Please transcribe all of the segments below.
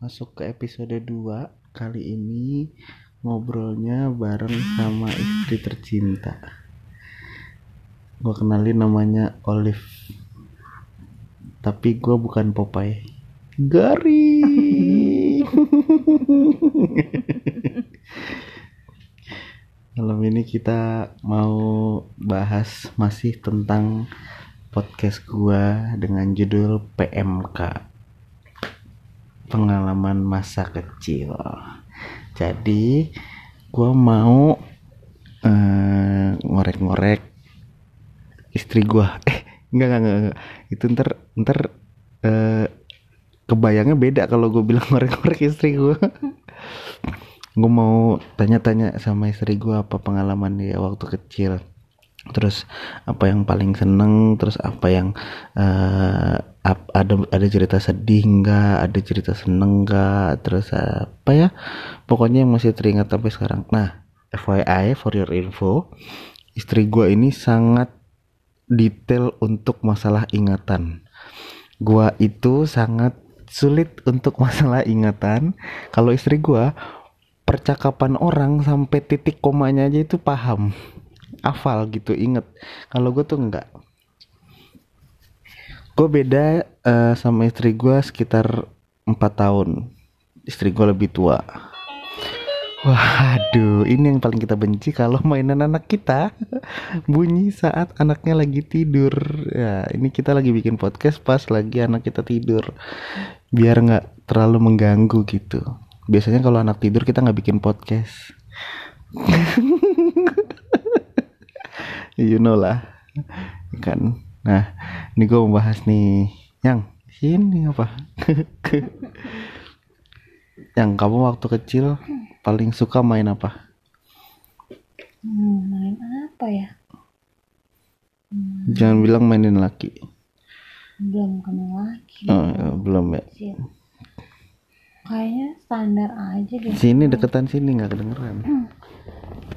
masuk ke episode 2 Kali ini ngobrolnya bareng sama istri tercinta. Gue kenalin namanya Olive. Tapi gue bukan Popeye. Garing. Malam ini kita mau bahas masih tentang podcast gua dengan judul PMK pengalaman masa kecil. Jadi gua mau eh, ngorek-ngorek istri gua. Eh enggak enggak enggak, enggak. itu ntar ntar eh, kebayangnya beda kalau gue bilang ngorek-ngorek istri gua. Gue mau tanya-tanya sama istri gua apa pengalaman dia waktu kecil. Terus apa yang paling seneng terus apa yang eh, ada ada cerita sedih nggak? Ada cerita seneng nggak? Terus apa ya? Pokoknya yang masih teringat sampai sekarang. Nah FYI for your info istri gua ini sangat detail untuk masalah ingatan. Gua itu sangat sulit untuk masalah ingatan. Kalau istri gua percakapan orang sampai titik komanya aja itu paham. Hafal gitu inget kalau gue tuh enggak gue beda eh, sama istri gue sekitar empat tahun istri gue lebih tua Waduh, ini yang paling kita benci kalau mainan anak kita bunyi saat anaknya lagi tidur. Ya, ini kita lagi bikin podcast pas lagi anak kita tidur, biar nggak terlalu mengganggu gitu. Biasanya kalau anak tidur kita nggak bikin podcast. you know lah kan nah ini gue mau bahas nih yang sini apa yang kamu waktu kecil paling suka main apa Hmm, main apa ya? jangan bilang mainin laki Belum kenal lagi. oh, ya, belum ya Kecil. Kayaknya standar aja deh. sini deketan sini nggak kedengeran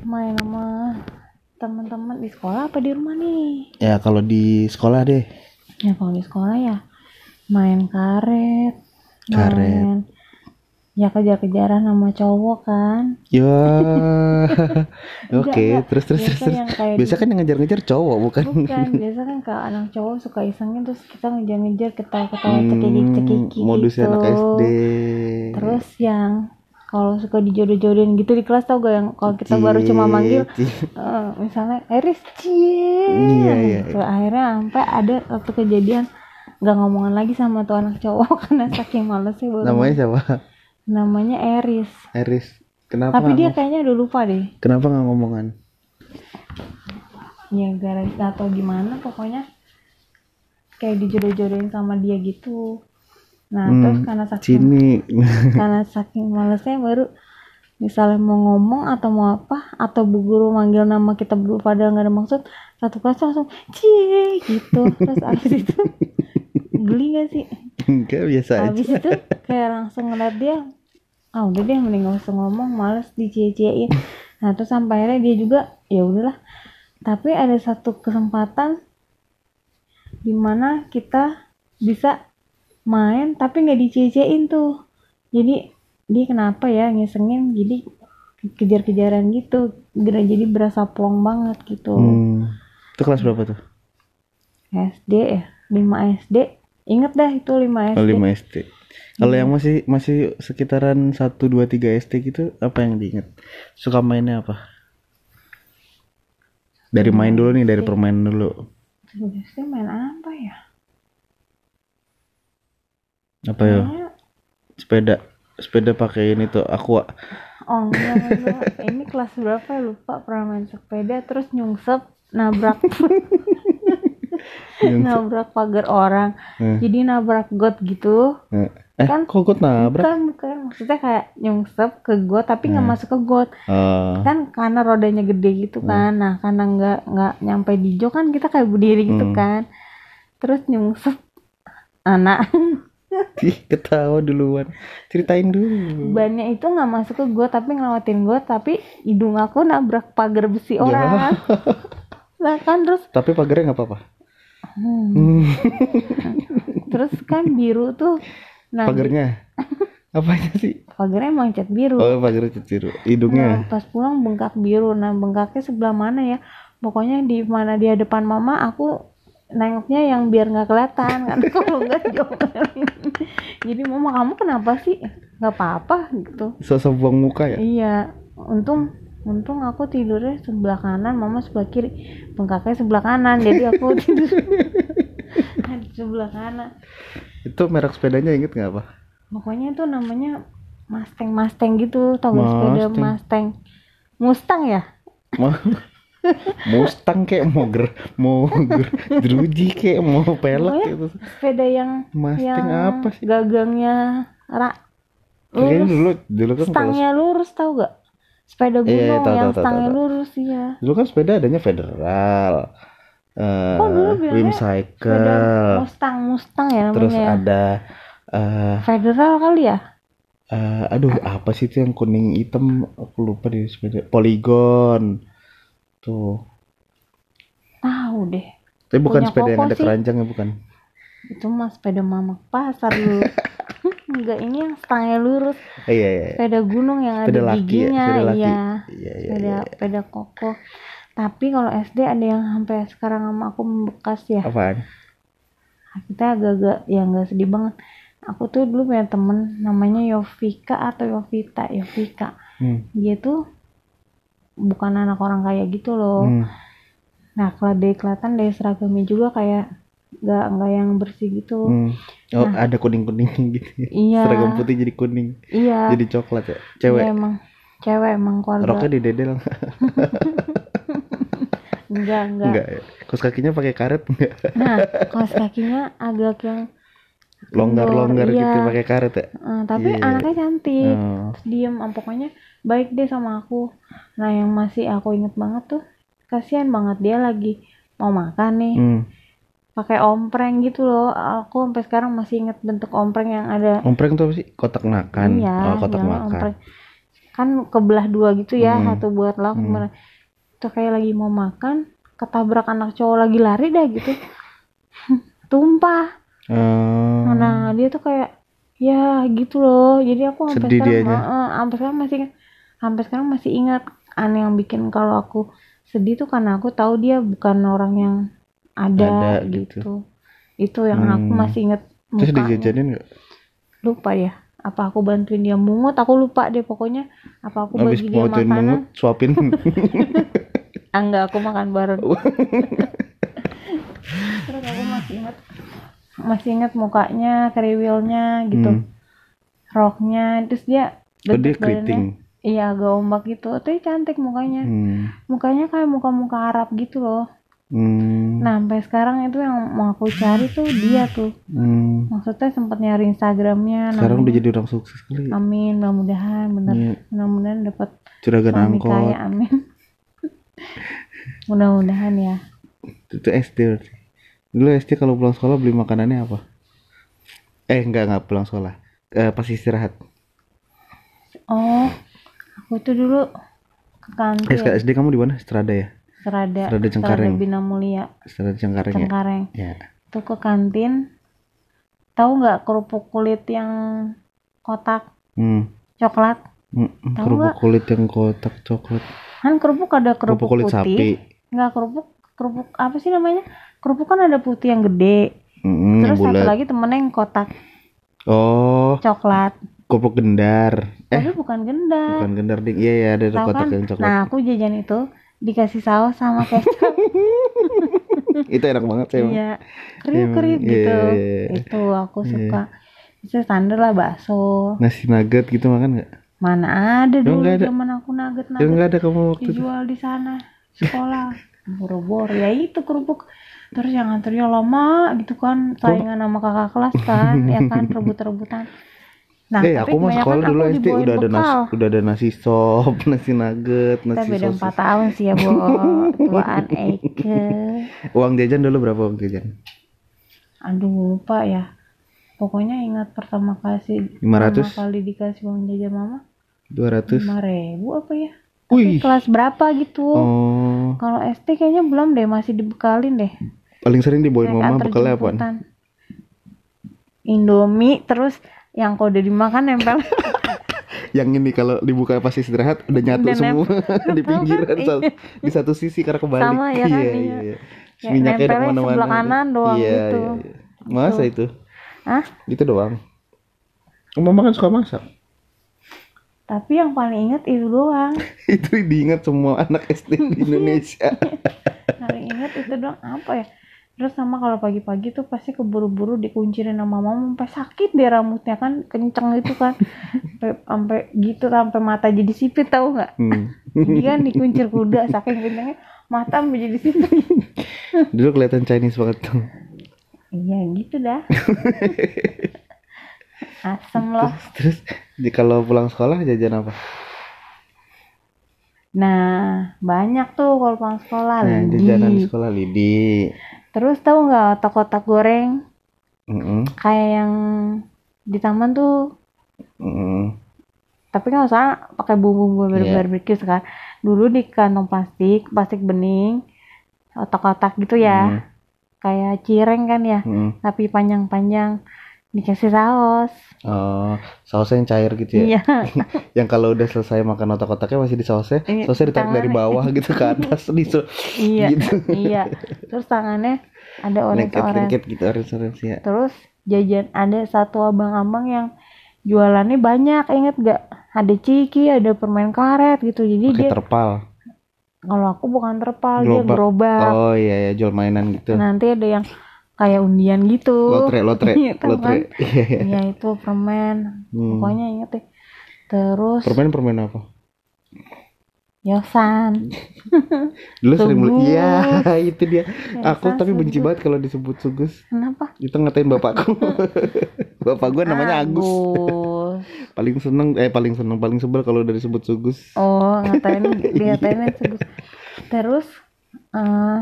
Main sama teman-teman di sekolah apa di rumah nih? ya kalau di sekolah deh Ya kalau di sekolah ya main karet. Karet. Main ya kejar-kejaran sama cowok kan. ya oke enggak. terus terus terus, Biasa terus. yang kayak biasa kan yang ngejar-ngejar cowok bukan Bukan, biasa kan kalau anak cowok suka isengin terus kita ngejar-ngejar ketawa-ketawa Hmm, cekiki-cekiki modusnya gitu. anak SD Terus yang kalau suka dijodoh-jodohin gitu di kelas tau gak yang kalau kita baru cuma manggil? Eh, misalnya Eris cie Iya, iya, gitu. akhirnya sampai ada waktu kejadian nggak ngomongan lagi sama tuh anak cowok karena saking malesnya baru namanya siapa? Namanya Eris. Eris. Kenapa tapi dia kayaknya udah lupa deh. Kenapa nggak ngomongan? Ya gara atau gimana pokoknya kayak dijodoh-jodohin sama dia gitu nah Hmm, terus karena saking sini karena saking malesnya baru misalnya mau ngomong atau mau apa atau bu guru manggil nama kita berdua padahal nggak ada maksud satu kelas langsung cie gitu. Terus abis itu geli gak sih? Enggak biasa abis aja itu kayak langsung ngeliat dia ah udah deh mending gak usah ngomong males dicie-ciein. Nah terus sampai akhirnya dia juga ya udahlah. Tapi ada satu kesempatan di mana kita bisa main tapi nggak dicie-ciein tuh. Jadi dia kenapa ya ngisengin? Jadi kejar-kejaran gitu. Jadi berasa plong banget gitu. Hmm. itu kelas berapa tuh? SD ya 5 SD inget dah itu 5 SD oh, 5 SD kalau Iya. yang masih masih sekitaran 1 2 3 SD gitu apa yang diinget suka mainnya apa? Dari main dulu nih dari permainan dulu. SD main apa ya apa ya sepeda sepeda pakai ini tuh aqua Oh enggak, enggak. Ini kelas berapa lupa pernah main sepeda terus nyungsep nabrak nabrak pagar orang. Hmm. Jadi nabrak got gitu. eh eh, Kan- kok gue nabrak Bukan, bukan. Maksudnya kayak nyungsep ke got tapi nggak masuk ke got. oh Kan karena rodanya gede gitu kan. Nah, karena nggak nggak nyampe di jok kan kita kayak berdiri gitu Hmm. kan. Terus nyungsep anak Ih, ketawa duluan ceritain dulu bannya itu nggak masuk ke got tapi ngelewatin got tapi hidung aku nabrak pagar besi Ya. orang. Nah kan terus tapi pagarnya nggak apa-apa Hmm. Terus kan biru tuh. Nah, pagarnya Apanya sih? pagarnya emang cat biru Oh, pagar biru. Nah, Hidungnya. pas pulang bengkak biru nah bengkaknya sebelah mana ya pokoknya di mana dia depan mama aku nengoknya yang biar nggak kelihatan karena kalau nggak diomelin. Jadi mama kamu kenapa sih? Nggak apa-apa gitu. Sosok buang muka ya? iya. Untung untung aku tidurnya sebelah kanan mama sebelah kiri. Bengkaknya sebelah kanan jadi aku tidur di sebelah kanan. Itu merek sepedanya inget nggak apa? pokoknya itu namanya Mustang Mustang gitu gak sepeda Mustang. Mustang? Ya Mustang kayak mau ger mau ger jeruji kayak mau pelek gitu. sepeda yang Mustang yang apa sih? gagangnya rak Kayaknya lurus dulu dulu kan kalau stangnya lurus tau gak sepeda Iya, iya, gunung tahu, yang tahu, tahu, stangnya lurus iya dulu kan sepeda adanya federal. eh Oh, dulu Wim Cycle. Mustang Mustang ya namanya Terus ya. ada eh federal kali ya eh, aduh apa sih itu yang kuning hitam aku lupa di sepeda Polygon. Tuh. tahu deh Tapi bukan Punya sepeda yang Koko ada sih. keranjangnya bukan. itu mah sepeda mama pasar dulu enggak ini yang stangnya lurus Eh, iya iya. iya. sepeda gunung yang Sepeda ada laki ya, giginya sepeda laki. iya Iya iya. sepeda iya. sepeda kokoh tapi kalau SD ada yang sampai sekarang sama aku membekas ya Apaan? kita agak-agak ya nggak sedih banget aku tuh dulu punya temen namanya Yovika atau Yovita Yovika Hmm. dia tuh bukan anak orang kaya gitu loh Hmm. nah kalau dari kelihatan dari seragamnya juga kayak nggak nggak yang bersih gitu Hmm. Oh, ada kuning-kuning gitu. ya. iya Seragam putih jadi kuning, iya jadi coklat ya. Cewek. Iya, emang cewek emang keluarga Roknya didedel enggak enggak enggak ya? Kos kakinya pakai karet enggak? nah kaos kakinya agak yang Longgar-longgar gitu iya. pakai karet ya. eh, tapi Iya. anaknya cantik Oh. Terus diem ah, pokoknya baik deh sama aku nah yang masih aku inget banget tuh kasihan banget dia lagi mau makan nih Hmm. pakai ompreng gitu loh aku sampai sekarang masih inget bentuk ompreng yang ada Ompreng tuh apa sih? Kotak makan. iya oh, kotak makan. ompreng kan kebelah dua gitu ya Hmm. satu buat lauk Hmm. itu kayak lagi mau makan ketabrak anak cowok lagi lari dah gitu tumpah Eh, nah dia tuh kayak ya gitu loh jadi aku sampai Sedih sekarang. Heeh, sampai sekarang masih sampai sekarang masih ingat aneh yang bikin kalau aku sedih tuh karena aku tahu dia bukan orang yang ada, Ada, gitu. gitu. itu yang aku Hmm. masih inget Terus dijajanin enggak? lupa ya apa aku bantuin dia mungut aku lupa deh pokoknya apa aku Habis bagi dia makanan mungut, suapin. ah, enggak aku makan bareng terus aku masih inget masih inget mukanya kriwilnya gitu Hmm. roknya terus dia Oh, dia keriting. iya agak ombak gitu tapi cantik mukanya Hmm. mukanya kayak muka-muka Arab gitu loh Hmm. nah sampai sekarang itu yang mau aku cari tuh dia tuh Hmm. maksudnya sempat nyari Instagramnya Sekarang udah namanya- jadi orang sukses kali. amin mudah-mudahan bener Iya. mudah-mudahan dapat Juragan suami angkot. kaya amin mudah-mudahan ya Itu SD berarti. Dulu SD kalau pulang sekolah beli makanannya apa? Eh enggak enggak pulang sekolah. Eh, pas istirahat. oh aku tuh dulu ke Eh, kantin sekarang SD kamu di mana? Strada ya? Serada Serada Cengkareng. Bina Mulia Strada Cengkareng ya? Cengkareng Ya. tuh ke kantin tahu nggak kerupuk kulit yang kotak Hmm. coklat Hmm, hmm, Tahu kerupuk nggak? kulit yang kotak coklat. kan kerupuk ada Kerupuk kerupuk, kulit putih sapi. nggak kerupuk kerupuk apa sih namanya kerupuk kan ada putih yang gede Hmm, terus satu bulat. lagi temennya yang kotak Oh, coklat kerupuk gendar. Eh, tapi bukan gendar bukan gendar ding. Iya ya, ada kotak kan yang coklat. nah aku jajan itu dikasih saus sama kecap Itu enak banget sih emang. iya kriuk kriuk Emang, iya, gitu iya, iya. itu aku Iya. suka itu standar lah bakso Nasi nugget gitu makan nggak? mana ada dulu ada? zaman aku nugget nugget nggak ada kamu waktu itu. dijual di sana sekolah boro-boro ya itu kerupuk terus yang antrinya lama gitu kan saingan sama kakak kelas kan ya kan rebut-rebutan nah eh, tapi aku kebanyakan sekolah dulu SD udah ada nasi, udah ada nasi sop, nasi nugget, kita nasi beda sosis. empat tahun sih ya bu tuaan Eike Uang jajan dulu berapa uang jajan? aduh lupa ya pokoknya ingat pertama kasih 500? pertama kali dikasih uang jajan mama 200. lima ribu apa ya Wih. tapi kelas berapa gitu Oh, kalau SD kayaknya belum deh masih dibekalin deh paling sering dibawain Naik mama bekalnya jemputan. Indomie terus yang kalau udah dimakan nempel Yang ini kalau dibuka pas istirahat udah nyatu Udah semua di kan? pinggiran Iya. satu- di satu sisi karena kebalik. Sama ya kan, iya, iya. iya. Ya, Minyaknya udah sebelah kanan doang iya, gitu. Iya, iya. Masa itu? Hah? Itu doang. Mama kan suka masak. tapi yang paling inget itu doang itu diingat semua anak SD di Indonesia. paling inget itu doang apa ya terus sama kalau pagi-pagi tuh pasti keburu-buru dikuncirin sama mama sampai sakit deh rambutnya kan kenceng gitu kan sampai gitu sampai mata jadi sipit tahu nggak Hmm. kan dikuncir kuda saking kencengnya mata sampai jadi sipit Dulu kelihatan Chinese banget tuh. iya gitu dah asem loh Terus di kalau pulang sekolah jajan apa? nah banyak tuh kalau pulang sekolah Nah, lidi jajanan sekolah lidi. Terus tahu nggak otak-otak goreng Mm-mm, kayak yang di taman tuh mm-mm. tapi nggak usah pakai bumbu-bumbu Iya. barbecue kan dulu di kantong plastik plastik bening otak-otak gitu ya Hmm. kayak cireng kan ya Mm. tapi panjang-panjang dikasih saus Oh, sausnya yang cair gitu ya? iya Yang kalau udah selesai makan otak-otaknya masih di sausnya, Iya, sausnya ditarik dari tangannya. bawah gitu ke atas, disu- iya gitu. iya terus tangannya ada orange orange gitu orange-orange ya. terus jajan ada satu abang-abang yang jualannya banyak inget gak ada ciki ada permen karet gitu jadi Pakai dia terpal. kalau aku bukan terpal dia gerobak Oh iya ya, jual mainan gitu. nanti ada yang kayak undian gitu Lotre, lotre, Iya, tahu lotre. Iya, iya. Iya itu permen Hmm. pokoknya inget deh terus Permen-permen apa? yosan Dulu sering beli. Iya, itu dia. Ya, Aku tapi benci sugus. banget kalau disebut sugus. kenapa Itu ngatain bapakku. Bapak gue namanya Agus. Agus. Paling seneng eh paling seneng paling sebel kalau udah disebut sugus. oh ngatain dikatain sugus terus eh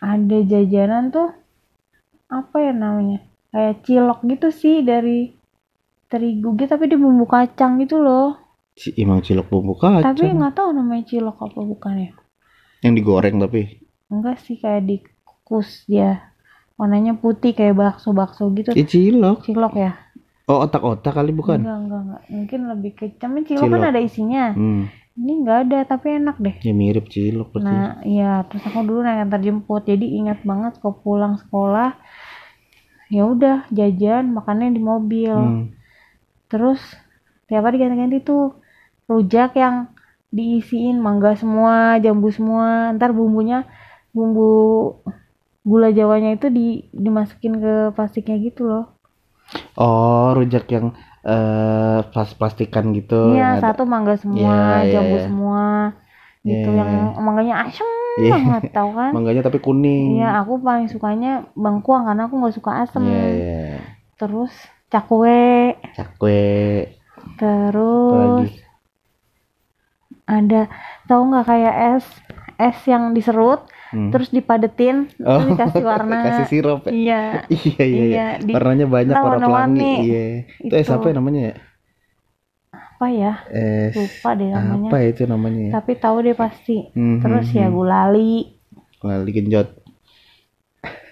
ada jajanan tuh apa ya namanya kayak cilok gitu sih dari terigu gitu tapi di bumbu kacang gitu loh Si emang cilok bumbu kacang. tapi nggak tahu namanya cilok apa bukan ya Yang digoreng tapi. enggak sih kayak dikukus dia warnanya putih kayak bakso bakso gitu Eh cilok. cilok ya Oh otak-otak kali bukan? enggak enggak enggak mungkin lebih ke cuman cilok, kan Cilok. ada isinya Hmm. Ini enggak ada tapi enak deh Ya mirip cilok berarti. nah iya terus aku dulu naik antar jemput jadi ingat banget kalau pulang sekolah ya udah jajan makannya di mobil Hmm. terus tiap hari ganti-ganti tuh rujak yang diisiin mangga semua jambu semua ntar bumbunya bumbu gula jawanya itu di dimasukin ke plastiknya gitu loh Oh rujak yang eh plas plastikan gitu. iya ada- satu mangga semua iya, jambu iya. semua gitu Iya, yang iya. mangganya asem Iya. banget tau kan Mangganya tapi kuning. iya aku paling sukanya bangkuang karena aku nggak suka asem Iya iya. terus cakwe Cakwe. terus ada tahu nggak kayak es es yang diserut Hmm. terus dipadetin Oh, terus dikasih warna Kasih sirup ya? iya Iya iya iya. Iya, di- Warnanya banyak warna warna-warni. pelangi. Iya. Itu es Itu. apa ya namanya ya? apa ya Es lupa deh namanya apa ya itu namanya ya? tapi tahu deh pasti Hmm, terus hmm, ya hmm. gulali Lali genjot.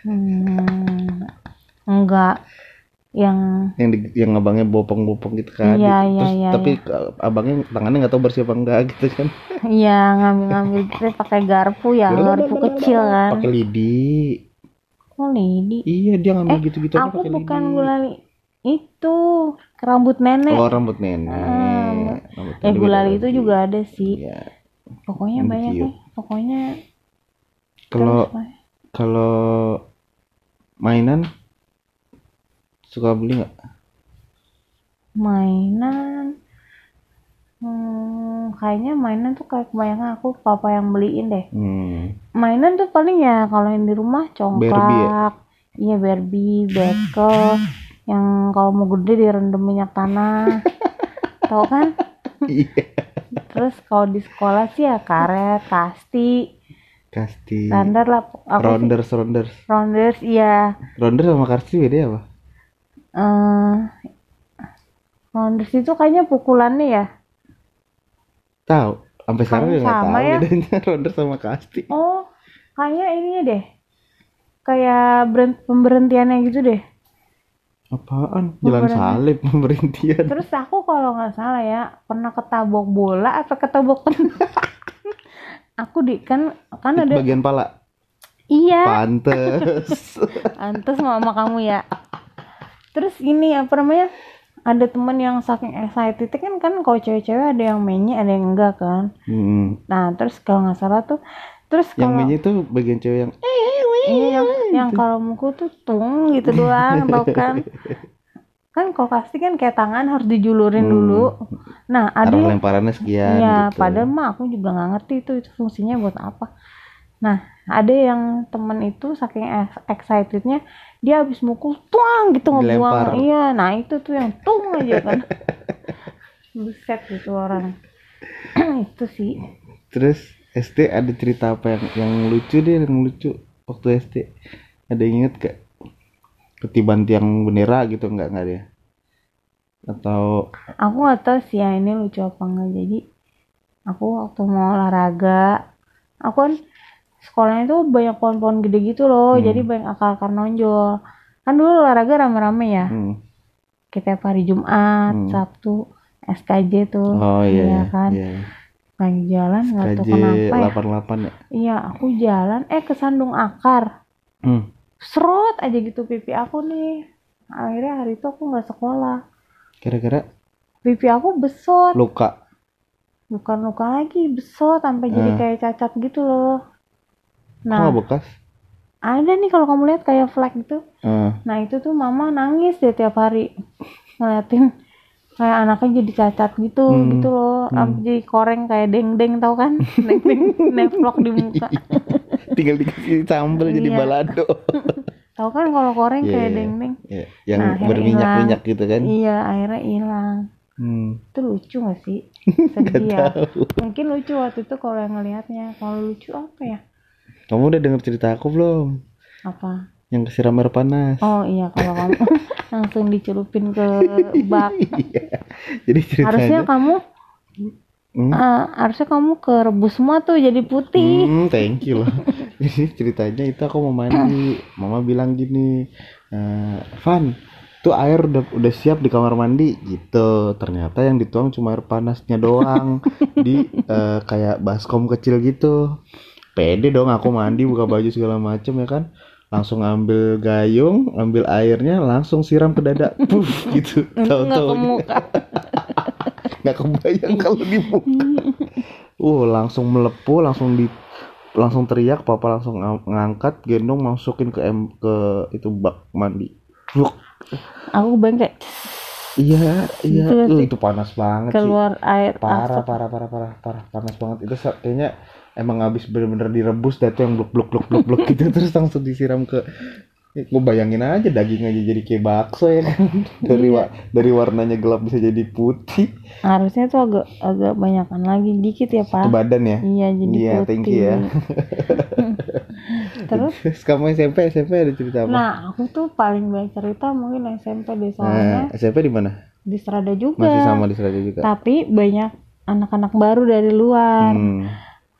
hmm, enggak yang Yang di, yang abangnya bopong-bopong gitu kan. Iya, Terus, iya, iya, tapi abangnya tangannya nggak tahu bersih apa enggak gitu kan. iya ngambil-ngambil gitu pakai garpu ya garpu kecil kan. Pakai lidi. oh lidi? Iya dia ngambil gitu-gitu aja aku bukan gulali itu rambut nenek. Oh rambut nenek. Ah, Rambut eh nenek gulali beda itu juga ada sih. Iya. pokoknya Yang banyak deh pokoknya Kalau terus, kalau mainan suka beli nggak? mainan hmm, kayaknya mainan tuh kayak kebanyakan aku papa yang beliin deh Hmm. mainan tuh paling ya kalau yang di rumah Barbie ya? congklak iya Barbie bekel yang kalau mau gede direndam minyak tanah tau kan Iya. terus kalau di sekolah sih ya karet kasti Kasti. standar lah aku sih Rounders, rounders. rounders iya Rounders sama kasti beda apa? Eh rounders itu kayaknya pukulannya ya? Tahu. Sampai sekarang juga nggak tahu ya. bedanya rounders sama kasti. oh kayaknya ininya deh. Kayak pemberhentiannya gitu deh. Apaan? Jalan Buburan. salib pemberhentian. Terus aku kalau nggak salah ya pernah ketabok bola apa ketabok aku di kan kan ada bagian pala? Iya. Pantes. Antus sama kamu ya terus ini apa namanya ada teman yang saking excited kan kan kalau cewek-cewek ada yang mainnya ada yang enggak kan Hmm. nah terus kalau nggak salah tuh terus yang kalau mainnya itu bagian cewek yang iya yang yang kalau mukul tuh tung gitu doang tau kan kan kalau pasti kan kayak tangan harus dijulurin Hmm. dulu nah ada arah yang lemparannya sekian Iya, gitu. padahal mah aku juga nggak ngerti itu itu fungsinya buat apa. Nah, ada yang temen itu saking ex- excitednya dia habis mukul tuang gitu Dilempar. ngebuang. Iya, nah itu tuh yang tung aja kan. Buset gitu orang. itu sih. terus SD ada cerita apa yang yang lucu deh yang lucu waktu SD ada yang inget gak ketiban tiang bendera gitu nggak nggak dia atau Aku nggak tahu sih ya ini lucu apa enggak. Jadi aku waktu mau olahraga, aku kan sekolahnya tuh banyak pohon-pohon gede gitu loh. Hmm. Jadi banyak akar-akar nonjol. Kan dulu olahraga rame-rame ya. hmm, kita hari Jumat, Hmm. Sabtu, SKJ tuh. oh iya, iya kan. iya. Lagi jalan nggak tahu kenapa ya. 88 ya Iya, aku jalan eh kesandung akar. hmm. Serot aja gitu pipi aku nih. Akhirnya hari itu aku nggak sekolah. kira-kira Pipi aku besot, luka bukan luka lagi, besot sampai jadi Eh. kayak cacat gitu loh. Nah, nggak bekas? ada nih kalau kamu lihat kayak flek gitu. Eh, Nah, itu tuh mama nangis deh tiap hari ngeliatin kayak anaknya jadi cacat gitu Hmm. gitu loh. Sampai jadi koreng kayak deng-deng tau kan? Deng-deng neflok di muka. Tinggal dikasih sambel jadi Iya. balado. Tau kan kalau koreng Iya, kayak iya. deng-deng? Ya, yang Nah, akhirnya berminyak-minyak gitu kan? Iya akhirnya hilang. Hmm. itu lucu gak sih? Sedih ya. mungkin lucu waktu itu kalau yang ngelihatnya. Kalau lucu apa ya kamu udah denger cerita aku belum apa yang kesiram air panas oh iya kalau kamu langsung dicelupin ke bak Iya. jadi ceritanya harusnya kamu Hmm? eh, harusnya kamu kerebus semua tuh jadi putih Hmm, thank you lah. Jadi ceritanya itu aku mau mandi, mama bilang gini, eh, Van, tuh air udah udah siap di kamar mandi gitu. Ternyata yang dituang cuma air panasnya doang di eh, kayak baskom kecil gitu. Pede dong aku mandi buka baju segala macem ya kan. Langsung ambil gayung, ambil airnya, langsung siram ke dada, puff gitu. Tahu-tahu muka nggak kebayang kalau di muka. Uh, langsung melepuh, langsung di langsung teriak, papa langsung ng- ngangkat, gendong masukin ke em ke itu bak mandi. Bruk. aku bengkek Iya, iya, Gitu Uh, sih. itu panas banget sih. keluar air Parah, parah, parah, parah, parah, panas banget. Itu kayaknya emang habis bener-bener direbus dah tuh yang blok blok blok blok blok gitu terus langsung disiram ke gue bayangin aja daging aja jadi kayak bakso ya kan dari wa- dari warnanya gelap bisa jadi putih harusnya tuh agak agak banyakan lagi dikit ya pak badan ya iya jadi Iya, putih thank you ya. terus Terus kamu SMP SMP ada cerita apa? nah aku tuh paling banyak cerita mungkin SMP Nah, deh soalnya SMP di mana? di Strada juga Masih sama di Serada juga. tapi banyak anak-anak baru dari luar Hmm.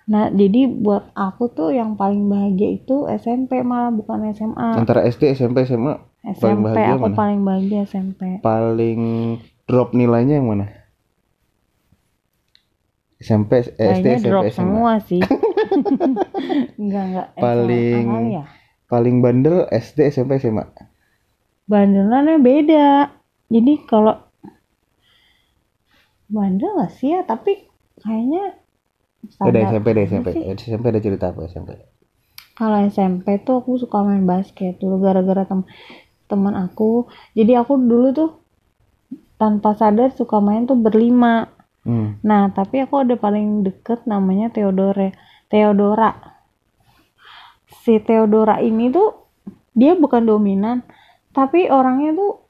Nah jadi buat aku tuh yang paling bahagia itu SMP malah bukan SMA Antara SD, SMP, SMA paling SMP bahagia aku mana? paling bahagia SMP paling drop nilainya yang mana? SMP, SD, kayaknya SMP, drop SMA. semua sih enggak enggak Paling- ya Paling bandel SD, SMP, SMA. bandelannya beda jadi kalau bandel gak sih ya tapi kayaknya Standar SMP, ada SMP. SMP ada cerita apa SMP? kalau SMP tuh aku suka main basket dulu gara-gara tem teman aku jadi aku dulu tuh tanpa sadar suka main tuh berlima Hmm. nah tapi aku ada paling deket namanya Theodore Theodora si Theodora ini tuh dia bukan dominan tapi orangnya tuh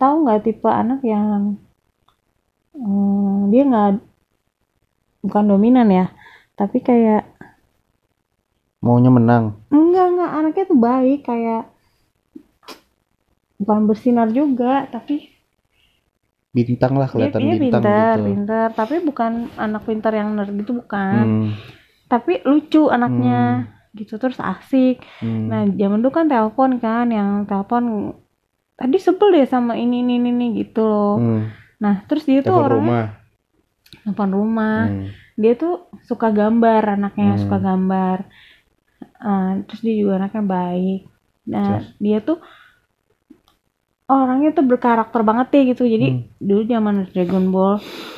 tahu nggak tipe anak yang hmm, dia nggak bukan dominan ya tapi kayak Maunya menang. enggak enggak anaknya tuh baik kayak bukan bersinar juga tapi Bintang lah dia, kelihatan dia bintang pinter gitu. pinter tapi bukan anak pinter yang nerd gitu bukan Hmm. tapi lucu anaknya gitu terus asik Hmm. nah zaman dulu kan telepon kan yang telepon tadi sebel deh sama ini ini ini, ini," gitu loh Hmm. nah terus dia tuh orangnya rumah. Telepon rumah Hmm. dia tuh suka gambar anaknya Hmm. suka gambar Eh, terus dia juga anaknya baik nah Terus? dia tuh orangnya tuh berkarakter banget deh gitu jadi Hmm. dulu zaman Dragon Ball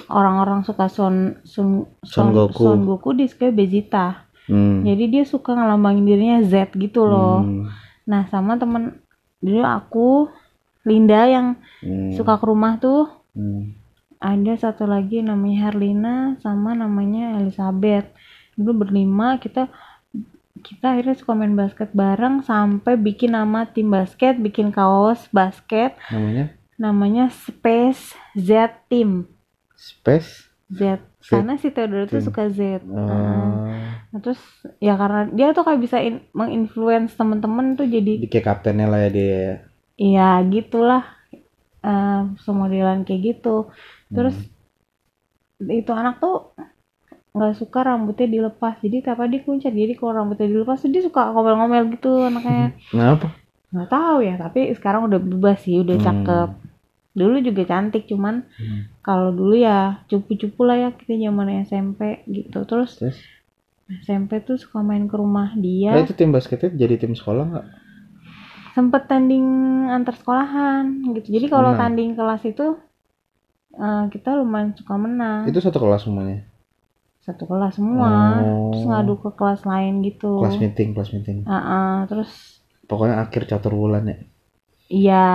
orang-orang suka Son Son Son Goku. Son Goku dia suka Vegeta Hmm. jadi dia suka ngelambangin dirinya Z gitu loh Hmm. nah sama temen dulu aku Linda yang Hmm. suka ke rumah tuh Hmm. Ada satu lagi namanya Herlina sama namanya Elizabeth dulu berlima kita kita akhirnya suka main basket bareng sampai bikin nama tim basket bikin kaos basket Namanya namanya Space Z Team Space. Z karena si Theodore tuh suka Z Oh. Nah, terus ya karena dia tuh kayak bisa in- menginfluence temen-temen tuh jadi Di kayak kaptennya lah ya dia. ya. Iya gitulah eh semodelan kayak gitu terus Hmm. itu anak tuh nggak suka rambutnya dilepas jadi tiap hari dikuncir jadi kalau rambutnya dilepas dia suka ngomel-ngomel gitu anaknya Kenapa? nggak tahu ya tapi sekarang udah berubah sih udah Hmm. cakep dulu juga cantik cuman Hmm. kalau dulu ya cupu-cupu lah ya kita zaman SMP gitu terus Terus? SMP tuh suka main ke rumah Nah, dia itu tim basketnya jadi tim sekolah nggak? sempet tanding antar sekolahan gitu jadi kalau tanding kelas itu eh, kita lumayan suka menang Itu satu kelas semuanya. satu kelas semua Oh. terus ngadu ke kelas lain gitu Kelas meeting, kelas meeting. Ah, ah, terus Pokoknya akhir catur bulan ya. iya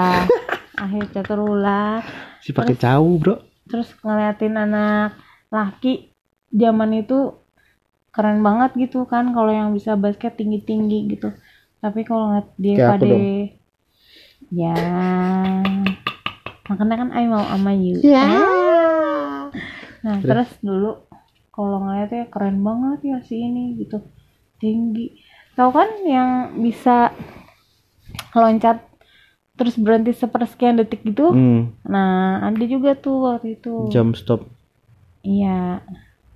akhir catur ulah Si pakai cau, Bro. terus ngeliatin anak laki zaman itu keren banget gitu kan kalau yang bisa basket tinggi tinggi gitu tapi kalau ngeliat dia Kayak aku pada dong. ya makanya kan I mau sama you Ya. nah terus dulu kalau ngeliatnya keren banget ya si ini gitu tinggi tahu kan yang bisa loncat terus berhenti sepersekian detik gitu Hmm, nah ada juga tuh waktu itu jam stop. Iya,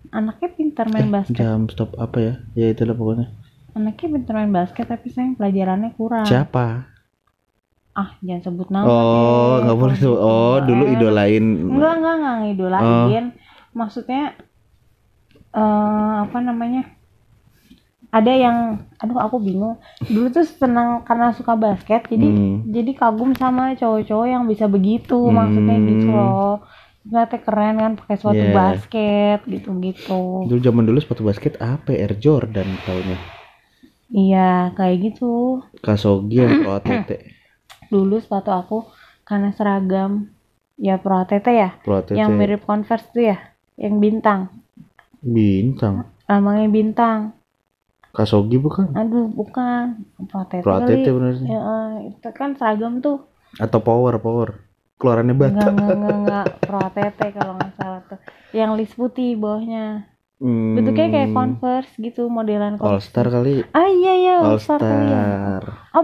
anaknya pintar main basket. Jam stop apa ya? Ya itulah pokoknya. Anaknya pintar main basket tapi sayang pelajarannya kurang. Siapa? Ah, jangan sebut nama. Oh, nggak boleh sebut. Oh, dulu idolain. Enggak, enggak, enggak ngidolain. Oh. Maksudnya eh apa namanya? Ada yang aduh aku bingung. Dulu tuh senang karena suka basket, jadi Hmm. jadi kagum sama cowok-cowok yang bisa begitu, maksudnya gitu Hmm. loh. Ternyata keren kan pakai sepatu Yeah. basket gitu-gitu. Dulu zaman dulu sepatu basket apa? Air Jordan tahunnya. Iya, kayak gitu. Kasogi Pro ATT. Dulu sepatu aku karena seragam ya Pro ATT ya, Pro ATT. yang mirip Converse tuh ya, yang bintang. Bintang. Lambangnya bintang. Kasogi bukan? Aduh, bukan. Pro ATT Pro ATT bener. Ya, eh, itu kan seragam tuh. Atau Power, Power. Keluarannya Enggak, bata. enggak, enggak, enggak. Pro ATT kalau nggak salah tuh. Yang list putih bawahnya. Hmm. Bentuknya kayak Converse gitu, modelan All Converse. Star kali. Ah iya iya, All All Star kali ya. Star. Oh,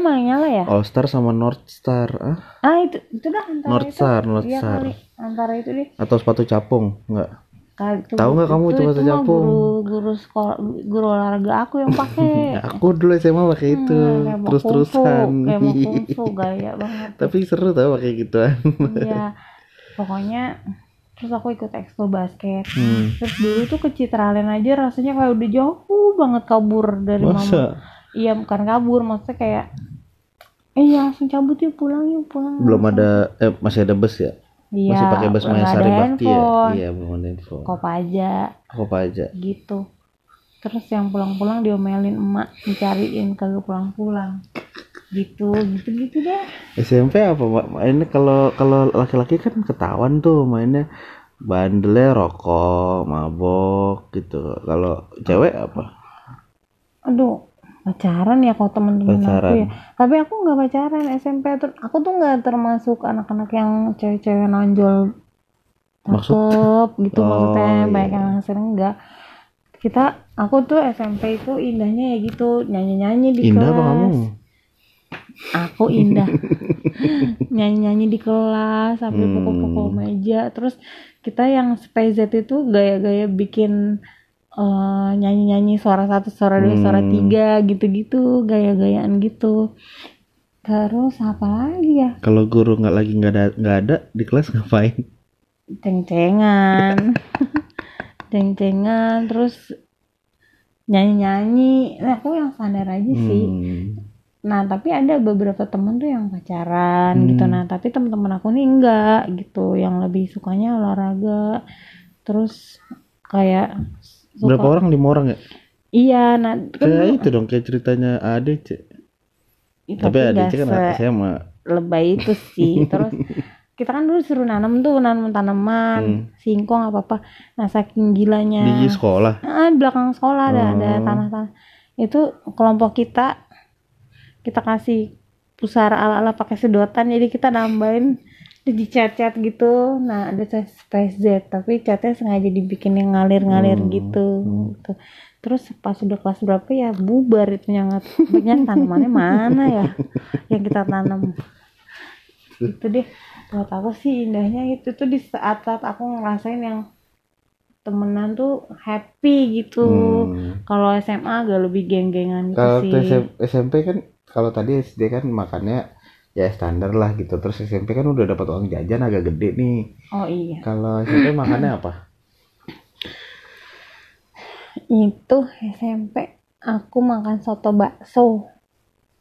mah yang nyala ya? All Star sama North Star. Ah, Ah, itu itu dah antara North itu. Star, North Iya Star. kali, antara itu deh. Atau sepatu capung? Enggak. Itu- Tahu nggak kamu itu, itu mah capung? guru guru sekolah guru olahraga aku yang pakai. Aku dulu SMA pakai itu. Hmm, kayak mau Terus-terusan. kungfu, kayak gaya banget. Tapi seru tau pakai gituan. Iya. Pokoknya terus aku ikut ekskul basket. Hmm. Terus dulu tuh ke Citraland aja rasanya kayak udah jauh banget kabur dari mama. Masa? Iya, bukan kabur, maksudnya kayak eh ya langsung cabut yuk pulang yuk pulang. Belum ada eh masih ada bus ya? Iya, Masih pakai bus Maya Sari Bakti ya? Iya, belum ada info. Kop aja Kok aja. gitu. Terus yang pulang-pulang diomelin emak dicariin kagak pulang-pulang. Gitu, gitu-gitu deh. SMP apa? Mainnya kalau kalau laki-laki kan ketahuan tuh mainnya bandelnya rokok, mabok gitu. Kalau cewek apa? Aduh, pacaran ya kalau temen-temen aku ya. Tapi aku nggak pacaran SMP tuh. Aku tuh nggak termasuk anak-anak yang cewek-cewek nonjol Maksud? cakep gitu Oh, maksudnya iya. baik yang hasil enggak. Kita aku tuh SMP itu indahnya ya gitu nyanyi-nyanyi di Indah kelas. apa kamu? Aku indah. nyanyi-nyanyi di kelas sambil Hmm. pukul-pukul meja. Terus kita yang SPZ itu gaya-gaya bikin eh, nyanyi-nyanyi suara satu, suara dua, suara Hmm. tiga gitu-gitu, gaya-gayaan gitu. terus apa lagi ya Kalau guru nggak lagi nggak ada nggak ada di kelas ngapain? ceng-cengan ceng-cengan terus nyanyi-nyanyi nah, aku yang sadar aja sih Hmm. Nah tapi ada beberapa temen tuh yang pacaran Hmm. gitu nah tapi teman-teman aku nih enggak gitu yang lebih sukanya olahraga terus kayak suka Berapa orang? Lima orang ya? iya nah kan Kayak itu dong kayak ceritanya ADC. Ih, Tapi nggak ADC kan se- SMA. lebay itu sih terus kita kan dulu suruh nanam tuh nanam tanaman Hmm. singkong apa apa nah saking gilanya Di sekolah. ah, belakang sekolah ada ada Oh. tanah-tanah itu kelompok kita kita kasih pusara ala-ala pakai sedotan jadi kita nambahin di cat-cat gitu. Nah ada space Z tapi catnya sengaja dibikin yang ngalir-ngalir Hmm. gitu. Hmm. gitu. Terus pas udah kelas berapa ya bubar itu nyangat banyak tanamannya mana ya yang kita tanam? Itu deh. Buat aku sih indahnya itu tuh di saat-saat aku ngerasain yang temenan tuh happy gitu. Hmm. kalau SMA agak lebih geng-gengan gitu Kalau sih. SMP kan kalau tadi SD kan makannya ya standar lah gitu. Terus SMP kan udah dapat uang jajan agak gede nih. oh iya Kalau SMP makannya apa? itu SMP aku makan soto bakso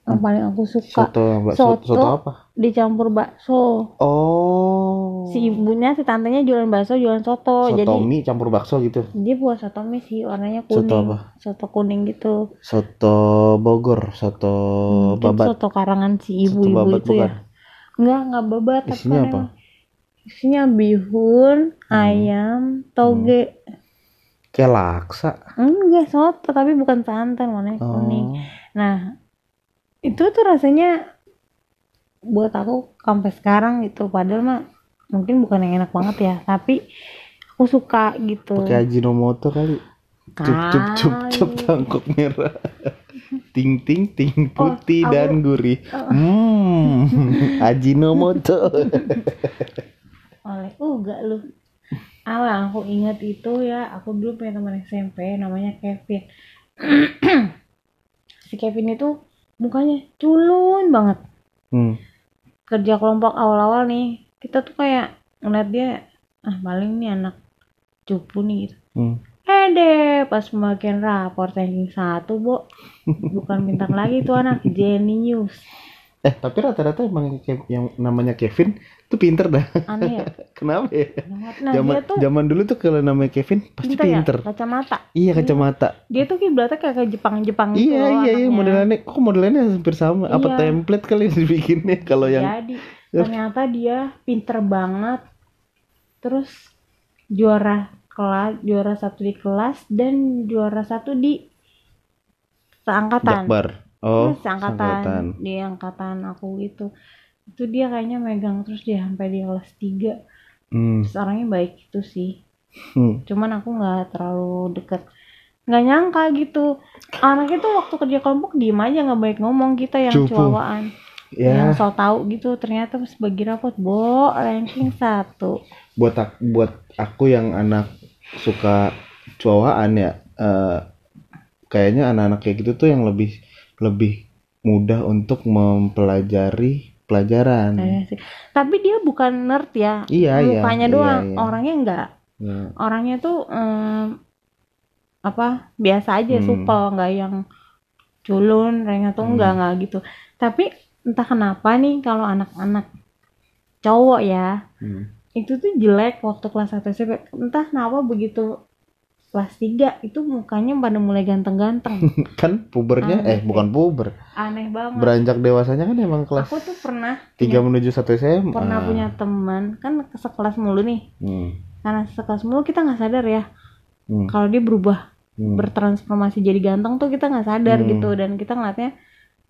yang paling aku suka Soto bakso Soto. soto apa? dicampur bakso Oh. si ibunya si tantenya jualan bakso jualan soto, soto jadi mie campur bakso gitu. dia buat soto mie sih warnanya kuning Soto apa? soto kuning gitu Soto Bogor, soto Mungkin babat. soto karangan si Soto ibu-ibu babat itu bukan? ya enggak enggak babat tapi Isinya kan apa? isinya bihun ayam toge Kayak laksa. enggak soto tapi bukan santan warnanya kuning Oh. nah itu tuh rasanya buat aku sampai sekarang gitu padahal mah mungkin bukan yang enak banget ya tapi aku suka gitu Pakai Ajinomoto kali. Cup cup cup cup tangkuk merah. ting ting ting Oh, putih aku- dan gurih. Hmm. Ajinomoto. oleh uga lu Alah aku inget itu ya aku dulu punya teman SMP namanya Kevin si Kevin itu mukanya culun banget hmm. kerja kelompok awal-awal nih kita tuh kayak ngeliat dia ah paling nih anak cupu nih gitu Hmm. eh deh pas pembagian rapor ranking satu bo bukan bintang lagi tuh anak genius Eh tapi rata-rata emang yang namanya Kevin tuh pinter dah. aneh ya Kenapa ya? nah zaman dia tuh zaman dulu tuh kalau namanya Kevin pasti pinter ya pinter. kacamata Iya kacamata. dia tuh kiblatnya kayak kayak Jepang-Jepang gitu Iya iya iya modelannya kok modelannya hampir sama. Apa Iya. template kali yang dibikinnya kalau yang jadi ternyata dia pinter banget terus juara kelas juara satu di kelas dan juara satu di seangkatan Jakbar. Oh, Iya, seangkatan di angkatan aku gitu itu dia kayaknya megang terus dia sampai di kelas 3 Hmm. terus orangnya baik itu sih. Hmm. cuman aku nggak terlalu deket nggak nyangka gitu. Anaknya tuh waktu kerja kelompok diem aja nggak baik ngomong kita yang Cupu. cuawaan yang Ya, so tau gitu ternyata pas bagi rapot bo ranking satu. Buat ak- buat aku yang anak suka cowaan ya eh, kayaknya anak-anak kayak gitu tuh yang lebih lebih mudah untuk mempelajari pelajaran. Kayaknya sih. tapi dia bukan nerd ya Iya, iya, mukanya iya, doang iya. orangnya enggak Ya. orangnya tuh em, apa biasa aja Hmm. supel nggak yang culun rengga tuh enggak Hmm. enggak gitu tapi entah kenapa nih kalau anak-anak cowok ya Hmm. itu tuh jelek waktu kelas 1 SMP entah kenapa begitu kelas 3 itu mukanya pada mulai ganteng-ganteng Kan pubernya Aneh eh bukan puber. aneh banget Beranjak dewasanya kan emang kelas aku tuh pernah 3 menuju 1 SMA. pernah punya teman kan sekelas mulu nih Hmm. karena sekelas mulu kita nggak sadar ya Hmm. kalau dia berubah Hmm. bertransformasi jadi ganteng tuh kita nggak sadar Hmm. gitu dan kita ngeliatnya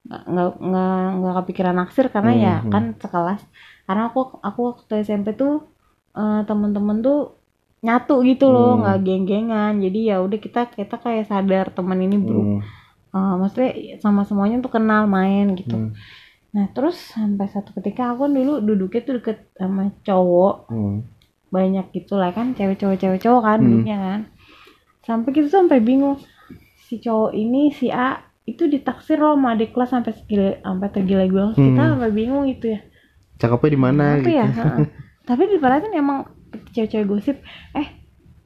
nggak nggak nggak kepikiran naksir karena Hmm, ya hmm. kan sekelas karena aku aku waktu SMP tuh eh, temen-temen tuh nyatu gitu loh Hmm. nggak geng-gengan jadi ya udah kita kita kayak sadar teman ini berubah Hmm. Eh, maksudnya sama semuanya tuh kenal main gitu Hmm. nah terus sampai satu ketika aku dulu duduknya tuh deket sama cowok Hmm. banyak gitu lah kan cewek cowok cewek cowok kan Hmm. duduknya kan sampai kita tuh sampai bingung si cowok ini si A itu ditaksir loh sama adik kelas sampai segila sampai tergila-gila kita Hmm. sampai bingung gitu ya Cakepnya di mana apa gitu. ya tapi diperhatiin emang cewek-cewek gosip eh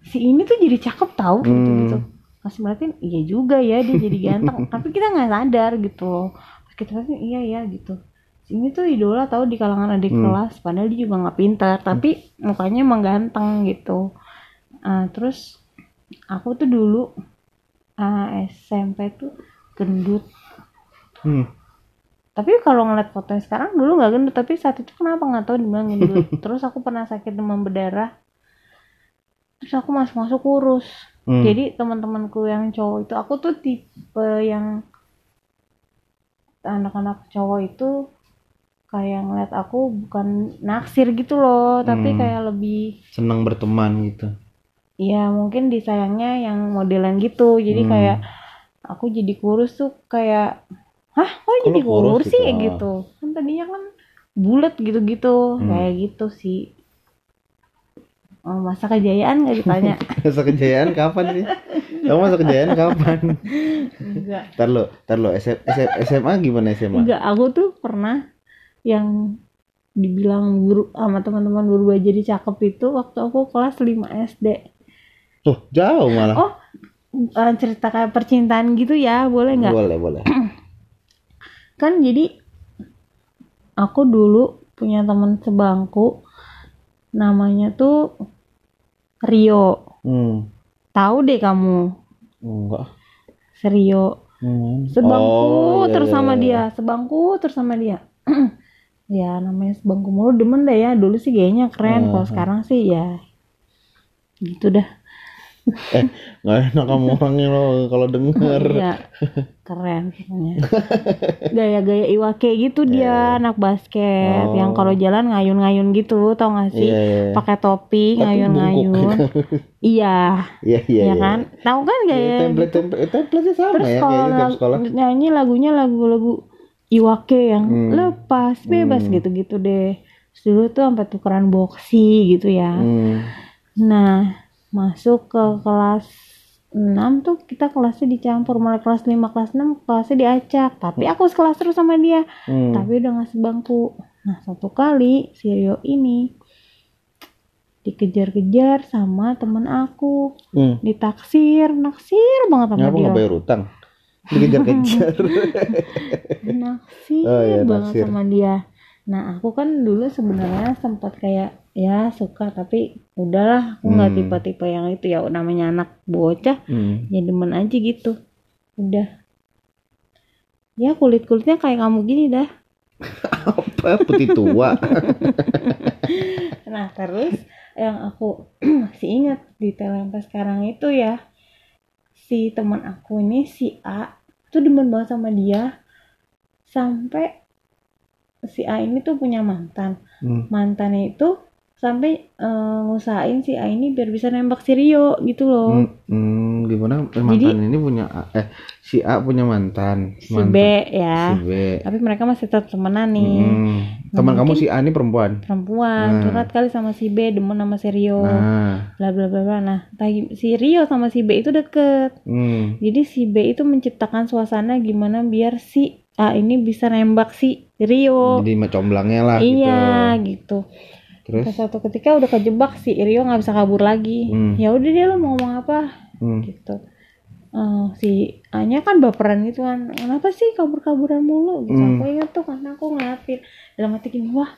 si ini tuh jadi cakep tahu gitu Hmm. gitu pas merhatiin iya juga ya dia jadi ganteng tapi kita nggak sadar gitu kita perhatiin iya ya gitu si ini tuh idola tahu di kalangan adik Hmm. kelas padahal dia juga nggak pintar tapi mukanya emang ganteng gitu Ah, terus aku tuh dulu ah, SMP tuh gendut Hmm. Tapi kalau ngeliat fotonya sekarang dulu nggak gendut tapi saat itu kenapa nggak tahu dibilang gendut terus aku pernah sakit demam berdarah terus aku masuk masuk kurus Hmm. jadi teman-temanku yang cowok itu aku tuh tipe yang anak-anak cowok itu kayak ngeliat aku bukan naksir gitu loh tapi Hmm. kayak lebih senang berteman gitu. ya mungkin disayangnya yang modelan gitu jadi Hmm. kayak aku jadi kurus tuh kayak hah kok jadi kurus kurus sih gitu? gitu kan tadinya kan bulat gitu-gitu Hmm. kayak gitu sih oh, masa kejayaan nggak ditanya Masa kejayaan kapan sih? Kamu masa kejayaan kapan? enggak Ntar lo, ntar lo SM, SM, SMA gimana SMA? enggak aku tuh pernah yang dibilang guru sama teman-teman guru jadi cakep itu waktu aku kelas 5 SD Tuh jauh malah. oh eh, cerita kayak percintaan gitu ya boleh nggak boleh boleh. kan jadi aku dulu punya teman sebangku namanya tuh Rio Hmm. tahu deh kamu Enggak. Serio Hmm. sebangku Oh, iya, terus iya, sama iya. dia sebangku terus sama dia ya namanya sebangku mulu demen deh ya dulu sih kayaknya keren kalau Hmm. sekarang sih ya gitu dah Nggak enak kamu orangnya lo kalau denger. Iya, keren pokoknya. Gaya-gaya Iwake gitu dia anak basket Oh. yang kalau jalan ngayun-ngayun gitu, tau gak sih? Iya, iya. Pakai topi, ngayun-ngayun. iya, Iya iya. iya kan? Tahu kan Iya, gaya template template template sama Terus ya kalau lagu- sekolah. nyanyi lagunya lagu-lagu Iwake yang Hmm. lepas bebas Hmm. gitu-gitu deh. Terus dulu tuh sampai tukeran boxy gitu ya. Hmm. Nah, masuk ke kelas 6 tuh kita kelasnya dicampur mulai kelas 5 kelas 6 kelasnya diacak tapi aku sekelas terus sama dia Hmm. tapi udah nggak sebangku nah satu kali si Rio ini dikejar-kejar sama temen aku Hmm. ditaksir naksir banget sama Ngapa dia nggak bayar utang? Dikejar-kejar. naksir Oh, iya, banget naksir. sama dia nah aku kan dulu sebenarnya sempat kayak ya suka tapi udahlah aku nggak Hmm. tipe-tipe yang itu ya namanya anak bocah hmm. ya demen aja gitu udah ya kulit kulitnya kayak kamu gini dah Apa putih tua? nah terus yang aku masih ingat detail sampai sekarang itu ya si teman aku ini si A tuh demen banget sama dia sampai si A ini tuh punya mantan Hmm. mantannya itu sampai eh, ngusahain si A ini biar bisa nembak si Rio gitu loh Hmm, hmm, gimana Eh, mantan ini punya A- eh si A punya mantan, si mantan B ya si B. tapi mereka masih tetap temenan nih Hmm. Teman Nah, kamu si A ini perempuan. perempuan Nah. curhat kali sama si B demen sama si Rio Nah, bla bla bla bla nah si Rio sama si B itu deket hmm. jadi si B itu menciptakan suasana gimana biar si A ini bisa nembak si Rio Jadi macomblangnya lah iya gitu. gitu Terus Pas suatu ketika udah kejebak si Rio nggak bisa kabur lagi Hmm. ya udah dia lo mau ngomong apa hmm. gitu Eh, si A nya kan baperan gitu kan kenapa sih kabur-kaburan mulu gitu Hmm. aku inget tuh karena aku ngeliatin dalam hati gini wah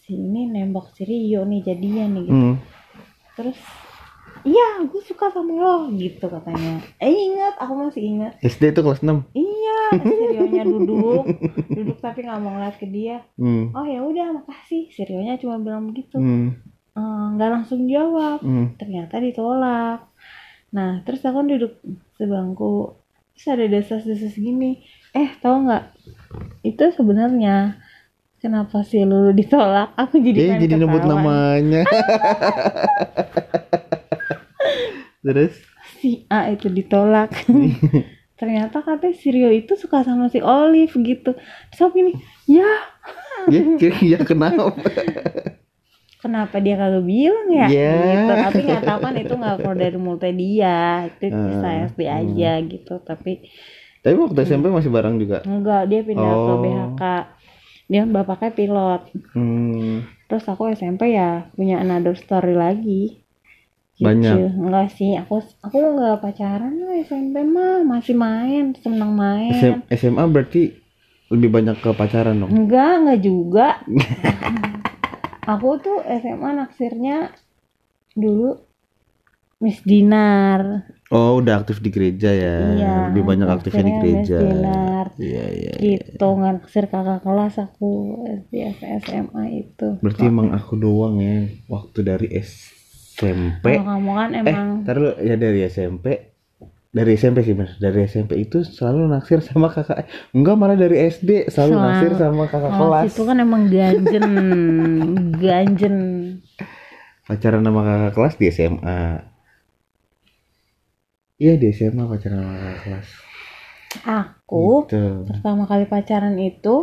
si ini nembak si Rio nih jadian nih gitu Hmm. terus iya gue suka sama lo gitu katanya. Eh ingat aku masih ingat. SD itu kelas 6. iya si Rio-nya duduk. Duduk tapi nggak mau ngeliat ke dia. Hmm. oh ya udah makasih. Si Rio-nya cuma bilang begitu. Hmm. Eh, nggak langsung jawab. Hmm. ternyata ditolak. Nah terus aku duduk sebangku. Terus ada desas-desas gini. Eh tahu nggak? Itu sebenarnya kenapa sih lu ditolak? Aku jadi Eh, jadi nyebut namanya. Terus? Si A itu ditolak. Ternyata katanya si Rio itu suka sama si Olive gitu. Terus aku gini ya ya ya kenapa? kenapa dia kagak bilang ya? Ya. gitu. Tapi nggak tahu kan itu nggak keluar dari mulutnya dia. Itu Hmm, bisa SD aja gitu. Tapi Tapi waktu SMP masih bareng juga. enggak dia pindah ke Oh. BHK dia bapaknya pilot. Hmm, terus aku SMP ya punya another story lagi Banyak. enggak sih aku aku enggak pacaran lah SMP mah masih main seneng main SM SMA berarti lebih banyak ke pacaran dong. enggak enggak juga aku tuh SMA naksirnya dulu Miss Dinar Oh, udah aktif di gereja ya. Iya, lebih banyak aktifnya di gereja. Miss Dinar. Iya, iya. gitu nggak naksir kakak kelas aku SD SMA itu Berarti emang aku doang ya waktu dari SMP. kalau kamu kan Eh, emang taruh ya dari SMP. Dari SMP sih bener. Dari SMP itu selalu naksir sama kakak. Enggak malah dari SD selalu Selalu. naksir sama kakak kelas kelas. itu kan emang ganjen ganjen Pacaran sama kakak kelas di SMA. Iya di SMA pacaran sama kakak kelas. aku Gitu. pertama kali pacaran itu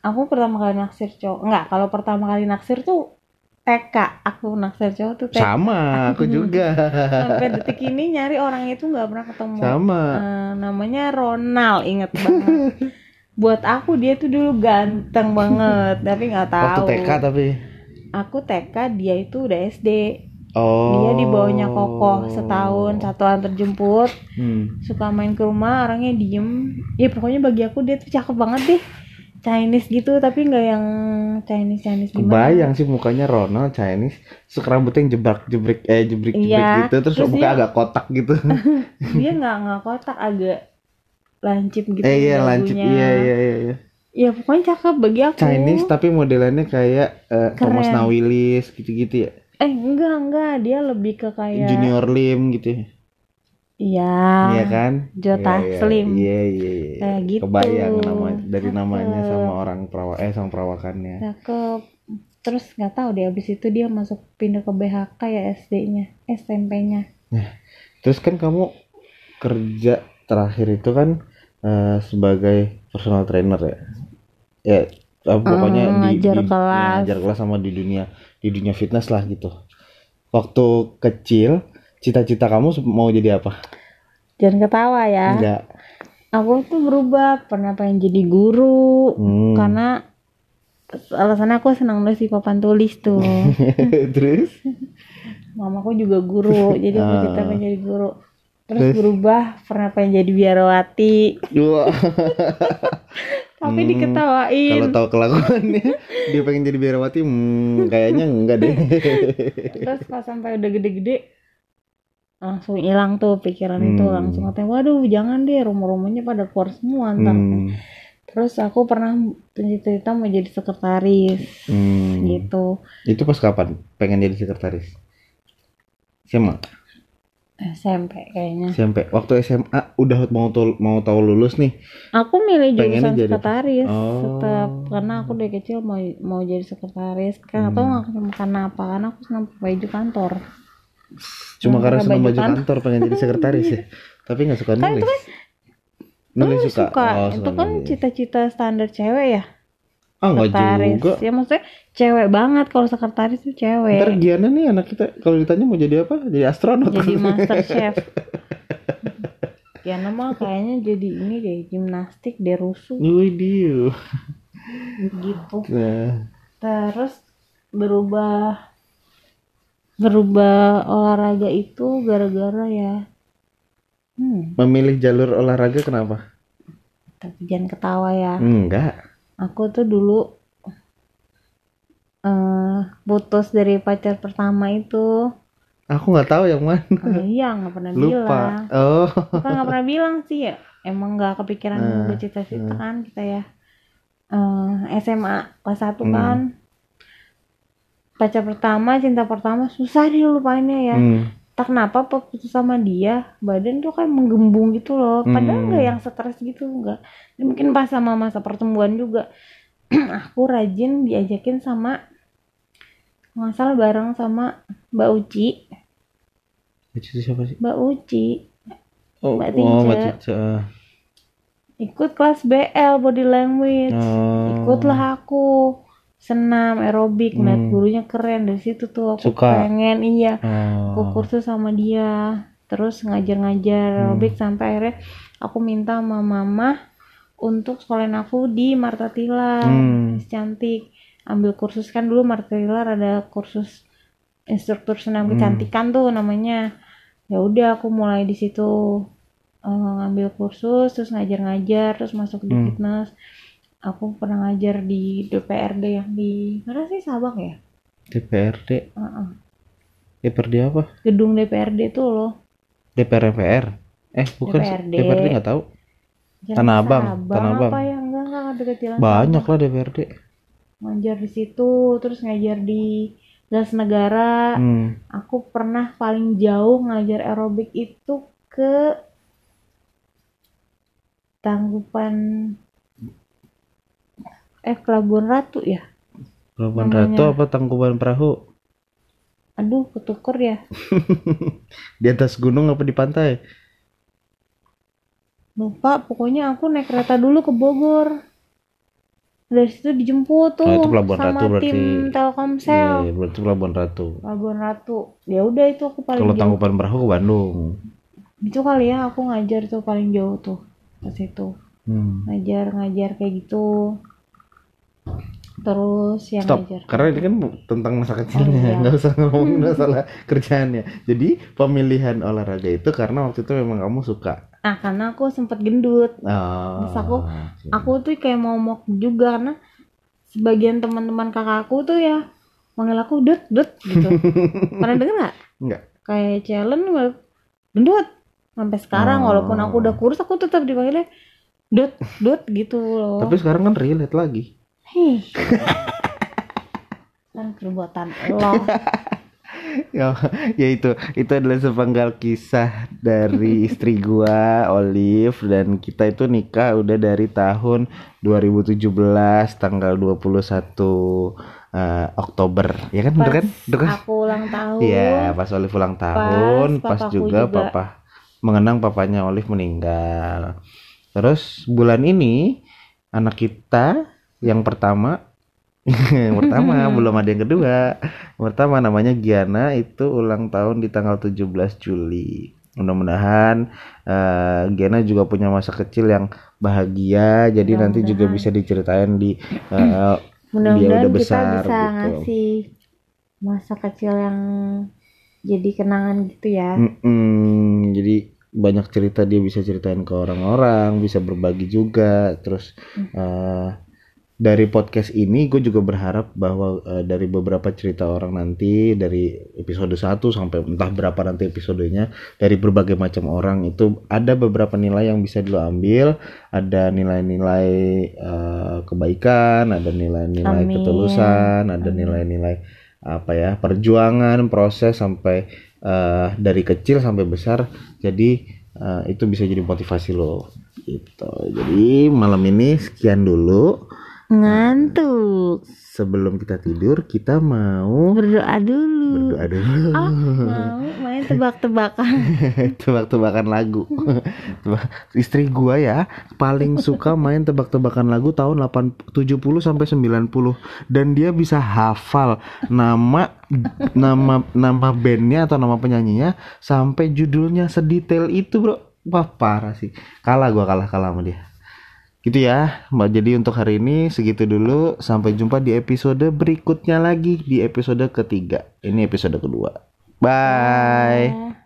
aku pertama kali naksir cowok enggak kalau pertama kali naksir tuh TK aku naksir cowok tuh TK Sama, aku juga. sampai detik ini nyari orang itu nggak pernah ketemu Sama. Eh, namanya Ronald inget banget buat aku dia tuh dulu ganteng banget tapi nggak tahu Waktu TK tapi. aku TK dia itu udah SD Oh. dia di bawahnya kokoh setahun satu antar jemput Hmm. suka main ke rumah orangnya diem ya pokoknya bagi aku dia tuh cakep banget deh Chinese gitu tapi nggak yang Chinese Chinese gimana Kebayang sih mukanya Ronald Chinese, terus rambutnya yang jebrak jebrik eh jebrik jebrik Iya, gitu, terus, terus muka dia- agak kotak gitu. dia nggak nggak kotak agak lancip gitu eh iya lancip, iya iya iya. iya. ya pokoknya cakep bagi aku Chinese tapi modelannya kayak eh, Thomas. Nawilis gitu-gitu ya. eh enggak enggak dia lebih ke kayak Junior Lim gitu. Ya. iya Iya kan? Jota Iya, iya. Slim. Iya iya iya. Kayak gitu. Kebayang nama dari Cakep. namanya sama orang perawa eh sama perawakannya. cakep terus nggak tahu deh abis itu dia masuk pindah ke BHK ya SD-nya SMP-nya Terus kan kamu kerja terakhir itu kan eh, sebagai personal trainer ya. Ya eh, pokoknya Hmm, di, di- kelas. ya, ngajar kelas sama di dunia di dunia fitness lah gitu. Waktu kecil cita-cita kamu mau jadi apa? jangan ketawa ya Enggak. aku tuh berubah pernah pengen jadi guru Hmm. karena alasannya aku senang nulis di papan tulis tuh Terus? mamaku juga guru jadi aku Ah. cita pengen jadi guru terus, Terus? berubah pernah pengen jadi biarawati Wah, tapi Hmm, diketawain kalau tahu kelakuannya dia pengen jadi biarawati, hmm, kayaknya enggak deh. terus pas sampai udah gede-gede langsung hilang tuh pikiran itu Hmm. langsung katanya waduh jangan deh rumah-rumahnya pada keluar semua ntar Hmm, terus aku pernah cerita mau jadi sekretaris hmm. gitu Itu pas kapan pengen jadi sekretaris? SMA. SMP kayaknya SMP waktu SMA udah mau tol- mau tahu lulus nih aku milih jurusan jadi- sekretaris Oh. tetap karena aku dari kecil mau mau jadi sekretaris kan atau Hmm. nggak kenapa karena apa karena aku senang pakai baju kantor cuma Nah, karena senang baju kan- kantor pengen jadi sekretaris ya. Tapi nggak suka Kan nulis. itu nulis Oh, suka, Oh, itu suka kan cita-cita standar cewek ya? Ah nggak sekretaris. juga. Ya maksudnya cewek banget kalau sekretaris tuh cewek. Ntar Giana nih anak kita kalau ditanya mau jadi apa? Jadi astronot. Jadi master chef. Ya nama kayaknya jadi ini deh gimnastik deh rusuh. Widih. gitu. Nah, terus berubah berubah olahraga itu gara-gara ya hmm memilih jalur olahraga kenapa? tapi jangan ketawa ya Enggak. aku tuh dulu eh putus dari pacar pertama itu Aku nggak tahu yang mana. oh, iya nggak pernah Lupa. bilang Oh. bukan nggak pernah bilang sih ya emang nggak kepikiran Eh, bercita-cita eh. kan kita ya Eh, SMA kelas satu Hmm. kan pacar pertama cinta pertama susah dia lupainnya ya Hmm. tak kenapa pas putus sama dia badan tuh kayak menggembung gitu loh padahal Hmm. nggak yang stres gitu nggak mungkin pas sama masa pertemuan juga aku rajin diajakin sama nggak salah bareng sama Mbak Uci Itu siapa sih? Mbak Uci Oh, Mbak oh, Mbak Tica. Cica. ikut kelas BL body language Oh. ikutlah aku senam aerobik ngeliat Hmm. gurunya keren dari situ tuh aku Suka. pengen iya Oh. aku kursus sama dia terus ngajar-ngajar Hmm. aerobik sampai akhirnya aku minta sama mama untuk sekolahin aku di Marta Tilar Hmm. cantik ambil kursus kan dulu Marta Tilar ada kursus instruktur senam Hmm. kecantikan tuh namanya ya udah aku mulai di situ eh, ngambil kursus terus ngajar-ngajar terus masuk di Hmm. fitness aku pernah ngajar di DPRD yang di mana sih Sabang ya DPRD Heeh. DPRD apa gedung DPRD tuh loh DPR MPR eh bukan. DPRD. DPRD nggak tahu Jalan Tanah Abang, Sabang Tanah Abang. apa ya enggak enggak deket jalan banyak Sabang. lah DPRD ngajar di situ terus ngajar di Gas Negara hmm. aku pernah paling jauh ngajar aerobik itu ke Tangkupan eh Pelabuhan Ratu ya? Pelabuhan Namanya. Ratu apa Tangkuban Perahu? Aduh ketuker ya. Di atas gunung apa di pantai? Lupa pokoknya aku naik kereta dulu ke Bogor. Dari situ dijemput tuh Oh, itu sama Ratu berarti. tim Telkomsel. Iya, berarti Pelabuhan Ratu. Pelabuhan Ratu. Ya udah itu aku paling kalau Tangkuban Perahu ke Bandung. Itu kali ya aku ngajar tuh paling jauh tuh ke situ hmm. ngajar ngajar kayak gitu terus yang Stop, ngajar karena ini kan tentang masa kecilnya, Oh, iya. nggak usah ngomongin masalah kerjaannya. Jadi pemilihan olahraga itu karena waktu itu memang kamu suka. ah karena aku sempet gendut Oh, Terus aku- oke. aku tuh kayak mau mok juga karena sebagian teman-teman kakakku tuh ya manggil aku dut dut gitu pernah denger nggak Enggak. kayak challenge gendut sampai sekarang Oh. walaupun aku udah kurus aku tetap dipanggilnya dut dut gitu loh Tapi sekarang kan relate lagi. Hih. kan perbuatan lo ya, ya itu itu adalah sepenggal kisah dari istri gua Olive dan kita itu nikah udah dari tahun 2017 tanggal 21 eh, Oktober ya kan bener kan bener kan aku ulang tahun Iya, pas Olive ulang tahun, pas, papaku juga, juga. papa mengenang papanya Olive meninggal. Terus bulan ini anak kita yang pertama yang pertama belum ada yang kedua. Yang pertama namanya Giana itu ulang tahun di tanggal 17 Juli. Mudah-mudahan eh, Giana juga punya masa kecil yang bahagia. Jadi nanti juga bisa diceritain di eh, mudah-mudahan dia udah kita besar bisa gitu. ngasih masa kecil yang jadi kenangan gitu ya Mm-mm, jadi banyak cerita dia bisa ceritain ke orang-orang, bisa berbagi juga. Terus eh, dari podcast ini gue juga berharap bahwa eh, dari beberapa cerita orang nanti dari episode 1 sampai entah berapa nanti episodenya dari berbagai macam orang itu ada beberapa nilai yang bisa lo ambil, ada nilai-nilai eh, kebaikan, ada nilai-nilai ketulusan, ada nilai-nilai apa ya perjuangan proses sampai eh, dari kecil sampai besar. Jadi eh, itu bisa jadi motivasi lo. Gitu. Jadi malam ini sekian dulu ngantuk. Sebelum kita tidur kita mau berdoa dulu. Berdoa dulu. Ah mau main tebak-tebakan. Tebak-tebakan lagu. Istri gua ya paling suka main tebak-tebakan lagu tahun 8 70 sampai 90 dan dia bisa hafal nama nama nama bandnya atau nama penyanyinya sampai judulnya sedetail itu bro. Wah parah sih. Kalah gua kalah kalah sama dia gitu ya mbak. Jadi untuk hari ini segitu dulu. Sampai jumpa di episode berikutnya lagi di episode ketiga. Ini episode kedua. Bye. Ah.